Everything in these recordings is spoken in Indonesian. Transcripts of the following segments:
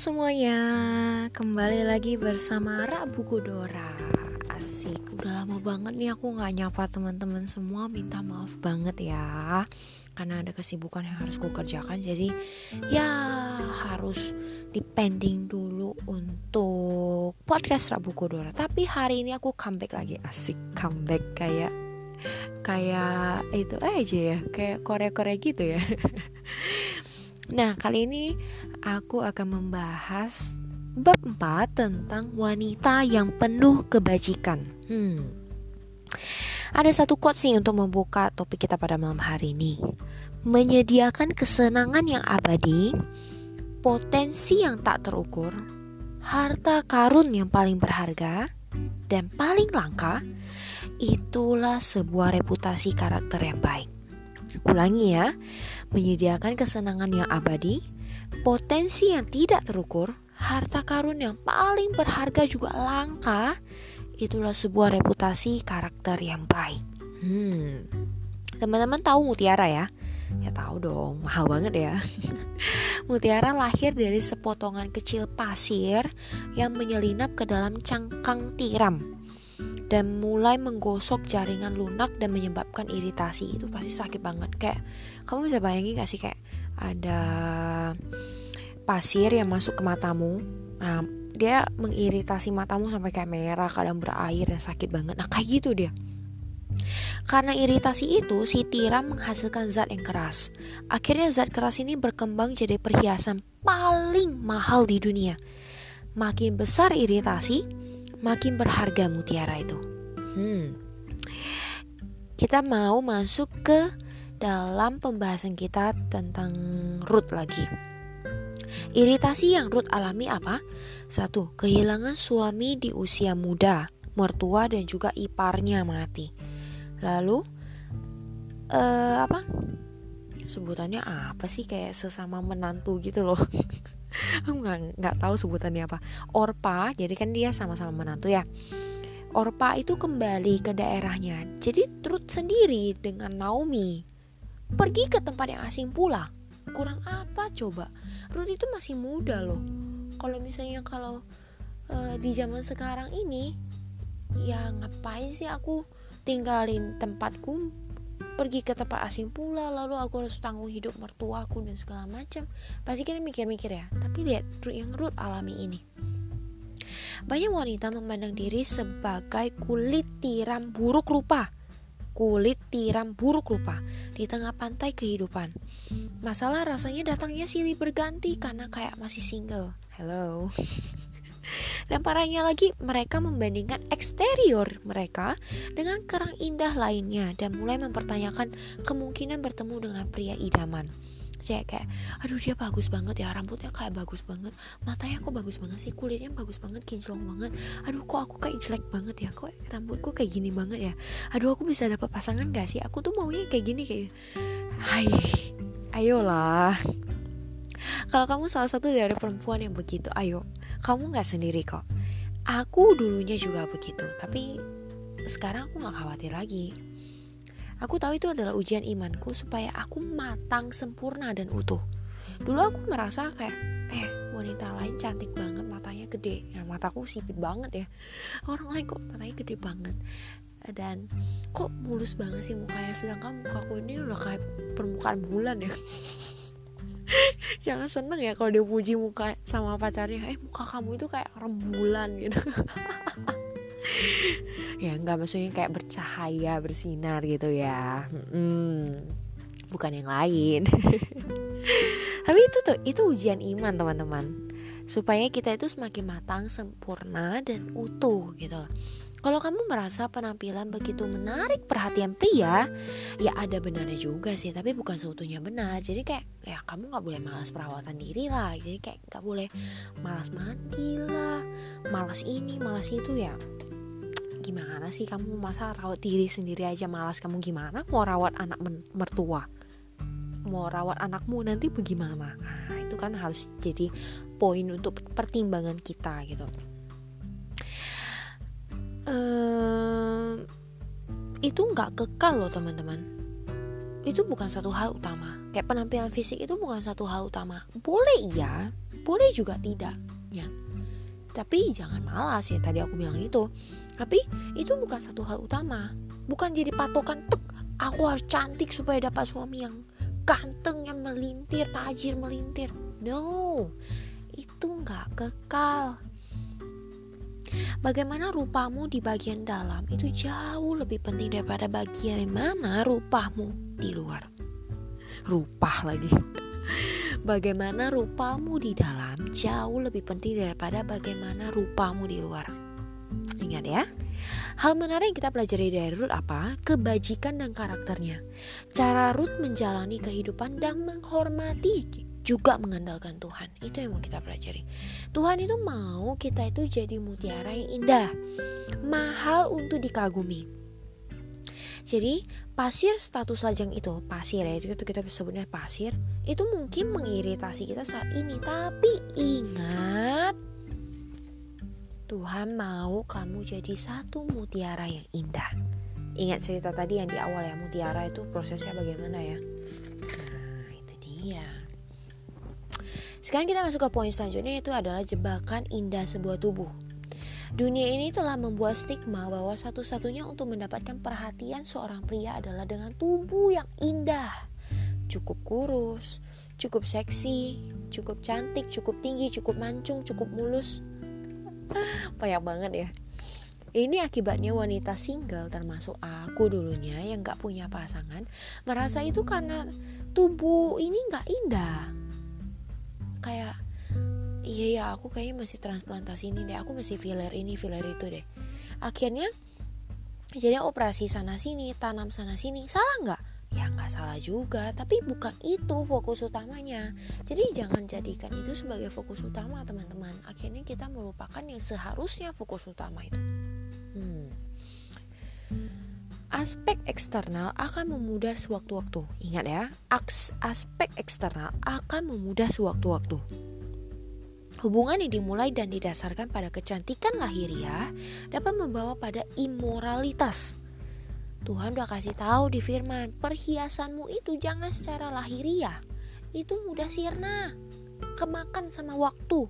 semuanya, kembali lagi bersama Rak Buku Dora Asik, udah lama banget nih aku gak nyapa teman-teman semua. Minta maaf banget ya Karena ada kesibukan yang harus ku kerjakan Jadi ya harus dipending dulu untuk podcast Rak Buku Dora Tapi hari ini aku comeback lagi. Asik, comeback kayak Kayak itu aja ya. Kayak Korea-Korea gitu ya Nah, kali ini aku akan membahas bab 4 tentang wanita yang penuh kebajikan. Hmm. Ada satu quotes nih untuk membuka topik kita pada malam hari ini. Menyediakan kesenangan yang abadi, potensi yang tak terukur, harta karun yang paling berharga, dan paling langka, itulah sebuah reputasi karakter yang baik. Ulangi ya, menyediakan kesenangan yang abadi, potensi yang tidak terukur, harta karun yang paling berharga juga langka, itulah sebuah reputasi karakter yang baik. Hmm. Teman-teman tahu mutiara ya? Ya tahu dong, mahal banget ya. mutiara lahir dari sepotongan kecil pasir yang menyelinap ke dalam cangkang tiram dan mulai menggosok jaringan lunak dan menyebabkan iritasi. Itu pasti sakit banget. Kayak kamu bisa bayangin gak sih kayak ada pasir yang masuk ke matamu. Nah dia mengiritasi matamu sampai kayak merah kadang berair dan sakit banget. Nah kayak gitu dia. Karena iritasi itu, si tiram menghasilkan zat yang keras. Akhirnya zat keras ini berkembang jadi perhiasan paling mahal di dunia. Makin besar iritasi, makin berharga mutiara itu. Hmm. Kita mau masuk ke dalam pembahasan kita tentang root lagi. Iritasi yang root alami apa? Satu, kehilangan suami di usia muda, mertua dan juga iparnya mati. Lalu, uh, apa? Sebutannya apa sih kayak sesama menantu gitu loh. aku nggak nggak tahu sebutannya apa. Orpa jadi kan dia sama-sama menantu ya. Orpa itu kembali ke daerahnya. Jadi Truth sendiri dengan Naomi pergi ke tempat yang asing pula. Kurang apa coba? Ruth itu masih muda loh. Kalau misalnya kalau uh, di zaman sekarang ini ya ngapain sih aku tinggalin tempatku pergi ke tempat asing pula lalu aku harus tanggung hidup mertuaku dan segala macam. Pasti kita mikir-mikir ya. Tapi lihat yang root alami ini. Banyak wanita memandang diri sebagai kulit tiram buruk rupa. Kulit tiram buruk rupa di tengah pantai kehidupan. Masalah rasanya datangnya silih berganti karena kayak masih single. Hello Dan parahnya lagi, mereka membandingkan eksterior mereka dengan kerang indah lainnya dan mulai mempertanyakan kemungkinan bertemu dengan pria idaman. Jadi kayak, aduh dia bagus banget ya, rambutnya kayak bagus banget, matanya kok bagus banget sih, kulitnya bagus banget, kinclong banget. Aduh kok aku kayak jelek banget ya, kok rambutku kayak gini banget ya. Aduh aku bisa dapat pasangan gak sih? Aku tuh maunya kayak gini kayak, hai, ayolah. Kalau kamu salah satu dari perempuan yang begitu, ayo kamu nggak sendiri kok. Aku dulunya juga begitu tapi sekarang aku nggak khawatir lagi. Aku tahu itu adalah ujian imanku supaya aku matang sempurna dan utuh. Dulu aku merasa kayak eh wanita lain cantik banget matanya gede. Ya mataku sipit banget ya. Orang lain kok matanya gede banget? Dan kok mulus banget sih mukanya? Sedangkan mukaku ini udah kayak permukaan bulan ya jangan seneng ya kalau dia puji muka sama pacarnya. Eh muka kamu itu kayak rembulan gitu. Ya nggak maksudnya kayak bercahaya bersinar gitu ya. Hmm, bukan yang lain. Tapi itu tuh itu ujian iman teman-teman. Supaya kita itu semakin matang sempurna dan utuh gitu kalau kamu merasa penampilan begitu menarik perhatian pria, ya ada benarnya juga sih, tapi bukan seutuhnya benar. Jadi kayak ya kamu nggak boleh malas perawatan diri lah. Jadi kayak nggak boleh malas mandi lah, malas ini, malas itu ya. Gimana sih kamu masa rawat diri sendiri aja malas kamu gimana mau rawat anak mertua? Mau rawat anakmu nanti bagaimana? Nah, itu kan harus jadi poin untuk pertimbangan kita gitu itu nggak kekal loh teman-teman. Itu bukan satu hal utama. Kayak penampilan fisik itu bukan satu hal utama. Boleh iya boleh juga tidak ya. Tapi jangan malas ya tadi aku bilang itu. Tapi itu bukan satu hal utama. Bukan jadi patokan tek aku harus cantik supaya dapat suami yang ganteng yang melintir tajir melintir. No itu nggak kekal Bagaimana rupamu di bagian dalam itu jauh lebih penting daripada bagian mana rupamu di luar. Rupah lagi. Bagaimana rupamu di dalam jauh lebih penting daripada bagaimana rupamu di luar. Ingat ya. Hal menarik yang kita pelajari dari Ruth apa? Kebajikan dan karakternya. Cara Ruth menjalani kehidupan dan menghormati juga mengandalkan Tuhan. Itu yang mau kita pelajari. Tuhan itu mau kita itu jadi mutiara yang indah, mahal untuk dikagumi. Jadi pasir status lajang itu pasir ya itu kita sebutnya pasir itu mungkin mengiritasi kita saat ini tapi ingat Tuhan mau kamu jadi satu mutiara yang indah ingat cerita tadi yang di awal ya mutiara itu prosesnya bagaimana ya nah itu dia sekarang kita masuk ke poin selanjutnya itu adalah jebakan indah sebuah tubuh Dunia ini telah membuat stigma bahwa satu-satunya untuk mendapatkan perhatian seorang pria adalah dengan tubuh yang indah. Cukup kurus, cukup seksi, cukup cantik, cukup tinggi, cukup mancung, cukup mulus. Banyak banget ya. Ini akibatnya wanita single termasuk aku dulunya yang gak punya pasangan merasa itu karena tubuh ini gak indah. Kayak iya ya aku kayaknya masih transplantasi ini deh aku masih filler ini filler itu deh. Akhirnya jadi operasi sana sini tanam sana sini salah nggak? Ya nggak salah juga tapi bukan itu fokus utamanya. Jadi jangan jadikan itu sebagai fokus utama teman-teman. Akhirnya kita melupakan yang seharusnya fokus utama itu. Aspek eksternal akan memudar sewaktu-waktu ingat ya aspek eksternal akan memudar sewaktu-waktu Hubungan yang dimulai dan didasarkan pada kecantikan lahiriah dapat membawa pada imoralitas. Tuhan udah kasih tahu di firman, perhiasanmu itu jangan secara lahiriah. Itu mudah sirna, kemakan sama waktu.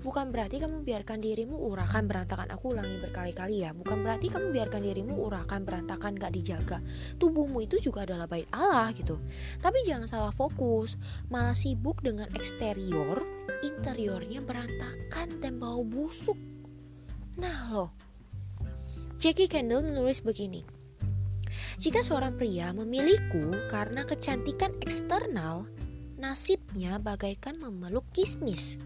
Bukan berarti kamu biarkan dirimu urakan berantakan. Aku ulangi berkali-kali ya. Bukan berarti kamu biarkan dirimu urakan berantakan gak dijaga. Tubuhmu itu juga adalah bait Allah gitu. Tapi jangan salah fokus. Malah sibuk dengan eksterior Interiornya berantakan dan bau busuk. Nah loh. Jackie Kendall menulis begini. Jika seorang pria memiliku karena kecantikan eksternal, nasibnya bagaikan memeluk kismis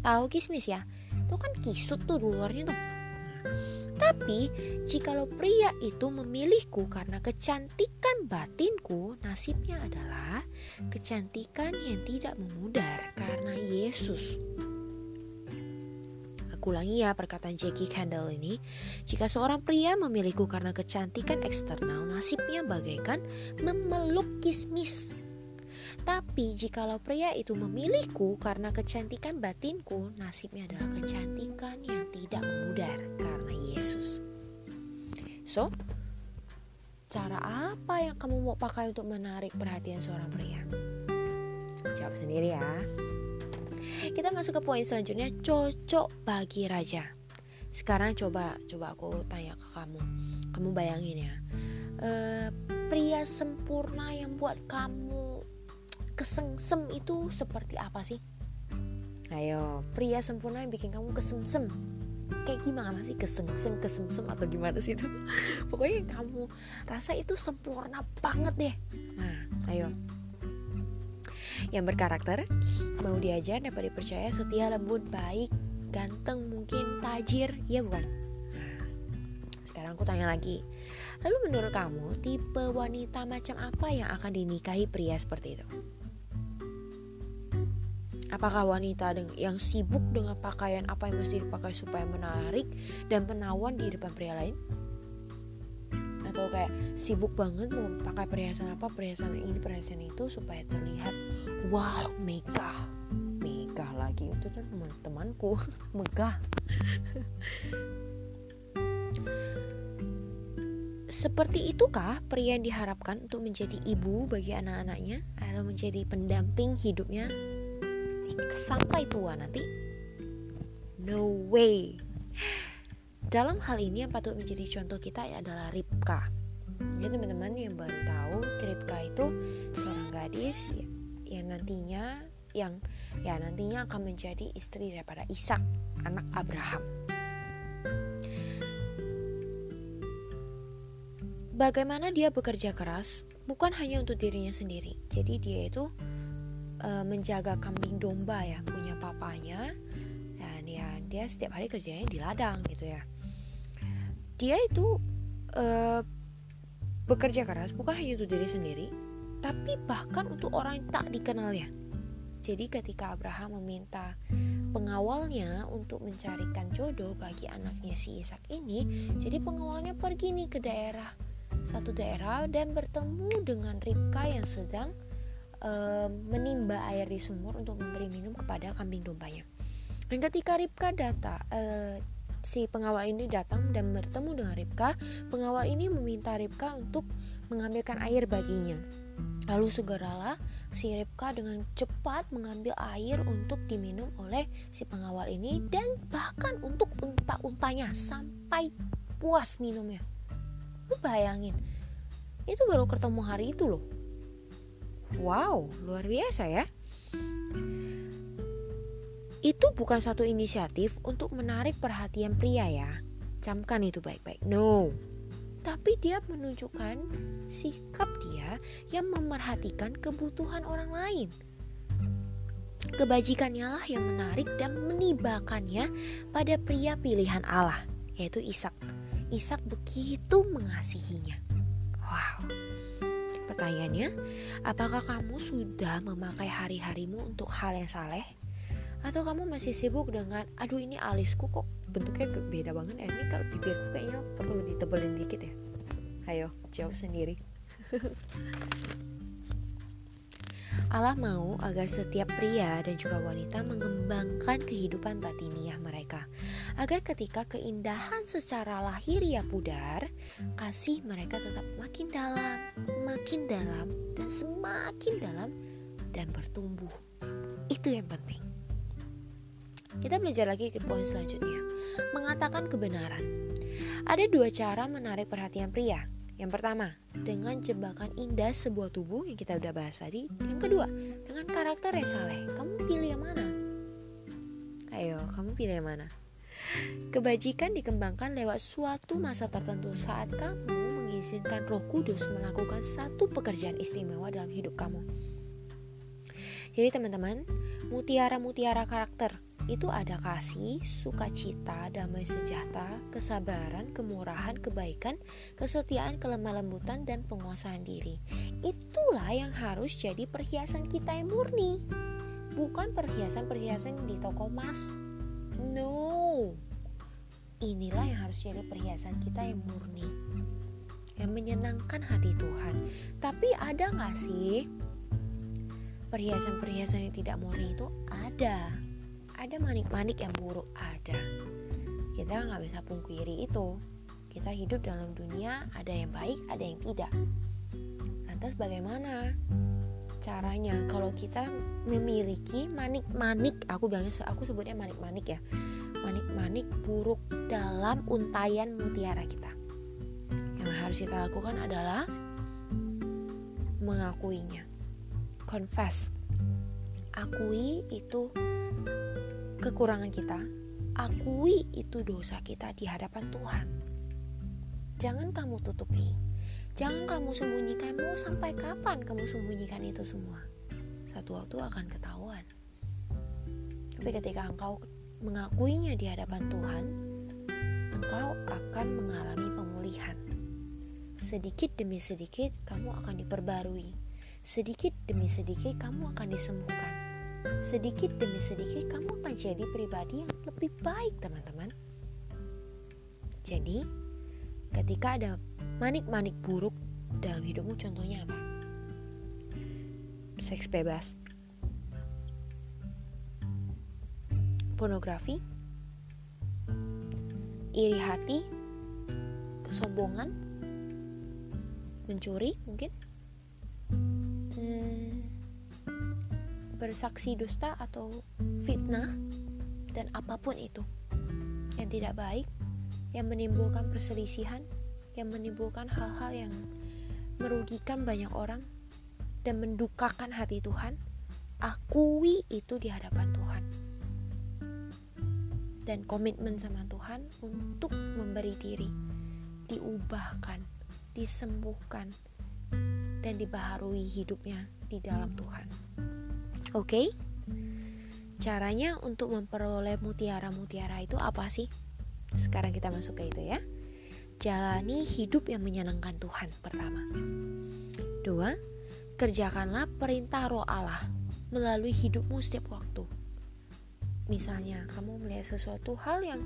tahu kismis ya itu kan kisut tuh luarnya tuh tapi jikalau pria itu memilihku karena kecantikan batinku, nasibnya adalah kecantikan yang tidak memudar karena Yesus. Aku ulangi ya perkataan Jackie Candle ini. Jika seorang pria memilihku karena kecantikan eksternal, nasibnya bagaikan memeluk kismis tapi jikalau pria itu memilihku karena kecantikan batinku, nasibnya adalah kecantikan yang tidak memudar karena Yesus. So, cara apa yang kamu mau pakai untuk menarik perhatian seorang pria? Jawab sendiri ya. Kita masuk ke poin selanjutnya, cocok bagi raja. Sekarang coba coba aku tanya ke kamu. Kamu bayangin ya. Uh, pria sempurna yang buat kamu kesengsem itu seperti apa sih? Ayo, pria sempurna yang bikin kamu kesemsem. Kayak gimana sih kesengsem, kesemsem atau gimana sih itu? Pokoknya kamu rasa itu sempurna banget deh. Nah, ayo. Yang berkarakter, mau diajar dapat dipercaya, setia, lembut, baik, ganteng, mungkin tajir, ya bukan? Nah, sekarang aku tanya lagi. Lalu menurut kamu, tipe wanita macam apa yang akan dinikahi pria seperti itu? Apakah wanita yang sibuk dengan pakaian apa yang mesti dipakai supaya menarik dan menawan di depan pria lain? Atau kayak sibuk banget mau pakai perhiasan apa, perhiasan ini, perhiasan itu supaya terlihat wow, megah. Megah lagi itu kan teman-temanku, megah. Seperti itukah pria yang diharapkan untuk menjadi ibu bagi anak-anaknya atau menjadi pendamping hidupnya sampai tua nanti? No way. Dalam hal ini yang patut menjadi contoh kita adalah Ripka. Ya teman-teman yang baru tahu Ripka itu seorang gadis ya, yang nantinya yang ya nantinya akan menjadi istri daripada Ishak anak Abraham. Bagaimana dia bekerja keras? Bukan hanya untuk dirinya sendiri. Jadi dia itu uh, menjaga kambing domba ya, punya papanya dan ya dia setiap hari kerjanya di ladang gitu ya. Dia itu uh, bekerja keras bukan hanya untuk diri sendiri, tapi bahkan untuk orang yang tak dikenalnya. Jadi ketika Abraham meminta pengawalnya untuk mencarikan jodoh bagi anaknya si Ishak ini, jadi pengawalnya pergi nih ke daerah satu daerah dan bertemu dengan Ribka yang sedang menimba air di sumur untuk memberi minum kepada kambing dombanya. Dan ketika Ribka datang, uh, si pengawal ini datang dan bertemu dengan Ribka, pengawal ini meminta Ribka untuk mengambilkan air baginya. Lalu segeralah si Ribka dengan cepat mengambil air untuk diminum oleh si pengawal ini dan bahkan untuk unta-untanya sampai puas minumnya lu bayangin itu baru ketemu hari itu loh wow luar biasa ya. Itu bukan satu inisiatif untuk menarik perhatian pria ya. Camkan itu baik-baik. No. Tapi dia menunjukkan sikap dia yang memerhatikan kebutuhan orang lain. Kebajikannya lah yang menarik dan menibakannya pada pria pilihan Allah yaitu Ishak. Ishak begitu mengasihinya. Wow. Pertanyaannya, apakah kamu sudah memakai hari-harimu untuk hal yang saleh? Atau kamu masih sibuk dengan, aduh ini alisku kok bentuknya beda banget ya, ini kalau bibirku kayaknya perlu ditebelin dikit ya. Ayo, jawab sendiri. Allah mau agar setiap pria dan juga wanita mengembangkan kehidupan batiniah mereka agar ketika keindahan secara lahiriah pudar, kasih mereka tetap makin dalam, makin dalam dan semakin dalam dan bertumbuh. Itu yang penting. Kita belajar lagi ke poin selanjutnya. Mengatakan kebenaran. Ada dua cara menarik perhatian pria yang pertama, dengan jebakan indah sebuah tubuh yang kita udah bahas tadi. Yang kedua, dengan karakter yang saleh. Kamu pilih yang mana? Ayo, kamu pilih yang mana? Kebajikan dikembangkan lewat suatu masa tertentu saat kamu mengizinkan Roh Kudus melakukan satu pekerjaan istimewa dalam hidup kamu. Jadi teman-teman, mutiara-mutiara karakter itu ada kasih, sukacita, damai sejahtera, kesabaran, kemurahan, kebaikan, kesetiaan, kelemah lembutan, dan penguasaan diri. Itulah yang harus jadi perhiasan kita yang murni, bukan perhiasan-perhiasan di toko emas. No, inilah yang harus jadi perhiasan kita yang murni, yang menyenangkan hati Tuhan. Tapi ada nggak sih perhiasan-perhiasan yang tidak murni itu? Ada ada manik-manik yang buruk ada. Kita nggak bisa pungkiri itu. Kita hidup dalam dunia ada yang baik ada yang tidak. Lantas bagaimana caranya? Kalau kita memiliki manik-manik aku bilangnya aku sebutnya manik-manik ya. Manik-manik buruk dalam untayan mutiara kita. Yang harus kita lakukan adalah mengakuinya. Confess. Akui itu kekurangan kita, akui itu dosa kita di hadapan Tuhan. Jangan kamu tutupi, jangan kamu sembunyikan. Mau sampai kapan kamu sembunyikan itu semua? Satu waktu akan ketahuan. Tapi ketika engkau mengakuinya di hadapan Tuhan, engkau akan mengalami pemulihan. Sedikit demi sedikit, kamu akan diperbarui. Sedikit demi sedikit, kamu akan disembuhkan sedikit demi sedikit kamu akan jadi pribadi yang lebih baik teman-teman. Jadi ketika ada manik-manik buruk dalam hidupmu contohnya apa? Seks bebas. Pornografi. Iri hati. Kesombongan. Mencuri mungkin bersaksi dusta atau fitnah dan apa pun itu yang tidak baik yang menimbulkan perselisihan yang menimbulkan hal-hal yang merugikan banyak orang dan mendukakan hati Tuhan akui itu di hadapan Tuhan dan komitmen sama Tuhan untuk memberi diri diubahkan, disembuhkan dan dibaharui hidupnya di dalam Tuhan. Oke? Okay? Caranya untuk memperoleh mutiara-mutiara itu apa sih? Sekarang kita masuk ke itu ya. Jalani hidup yang menyenangkan Tuhan pertama. Dua, kerjakanlah perintah roh Allah melalui hidupmu setiap waktu. Misalnya, kamu melihat sesuatu hal yang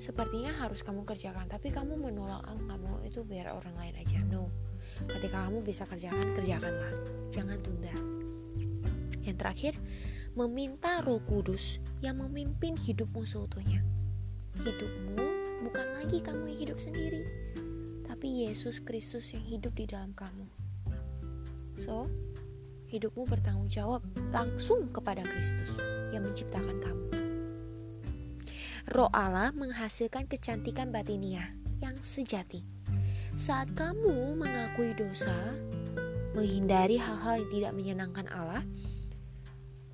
sepertinya harus kamu kerjakan, tapi kamu menolak, oh nggak mau itu biar orang lain aja. No, ketika kamu bisa kerjakan, kerjakanlah. Jangan tunda. Yang terakhir, meminta Roh Kudus yang memimpin hidupmu seutuhnya. Hidupmu bukan lagi kamu yang hidup sendiri, tapi Yesus Kristus yang hidup di dalam kamu. So, hidupmu bertanggung jawab langsung kepada Kristus yang menciptakan kamu. Roh Allah menghasilkan kecantikan batinia yang sejati. Saat kamu mengakui dosa, menghindari hal-hal yang tidak menyenangkan Allah,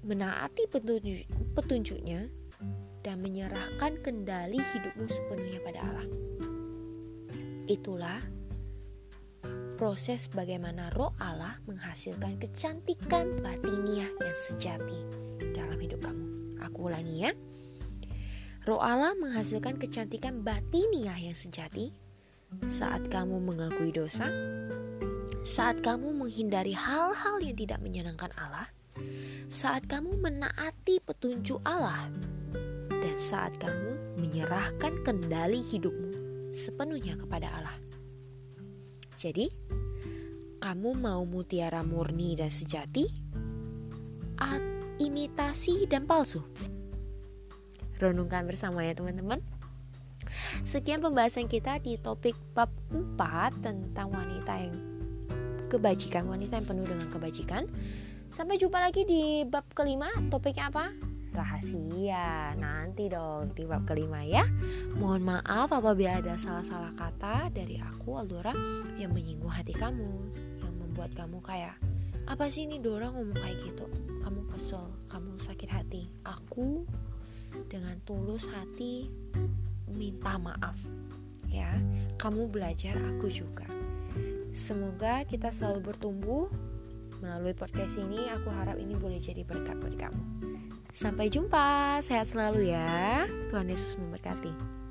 menaati petunjuk, petunjuknya, dan menyerahkan kendali hidupmu sepenuhnya pada Allah. Itulah proses bagaimana roh Allah menghasilkan kecantikan batiniah yang sejati dalam hidup kamu. Aku ulangi ya. Roh Allah menghasilkan kecantikan batiniah yang sejati saat kamu mengakui dosa, saat kamu menghindari hal-hal yang tidak menyenangkan Allah, saat kamu menaati petunjuk Allah, dan saat kamu menyerahkan kendali hidupmu sepenuhnya kepada Allah. Jadi, kamu mau mutiara murni dan sejati, imitasi dan palsu? Renungkan bersama ya teman-teman. Sekian pembahasan kita di topik bab 4 tentang wanita yang kebajikan, wanita yang penuh dengan kebajikan. Sampai jumpa lagi di bab kelima, topiknya apa? rahasia. Nanti dong di bab kelima ya. Mohon maaf apabila ada salah-salah kata dari aku Aldora yang menyinggung hati kamu yang membuat kamu kayak apa sih ini Dora ngomong kayak gitu? Kamu kesel kamu sakit hati. Aku dengan tulus hati minta maaf ya. Kamu belajar aku juga. Semoga kita selalu bertumbuh melalui podcast ini aku harap ini boleh jadi berkat buat kamu Sampai jumpa, sehat selalu ya. Tuhan Yesus memberkati.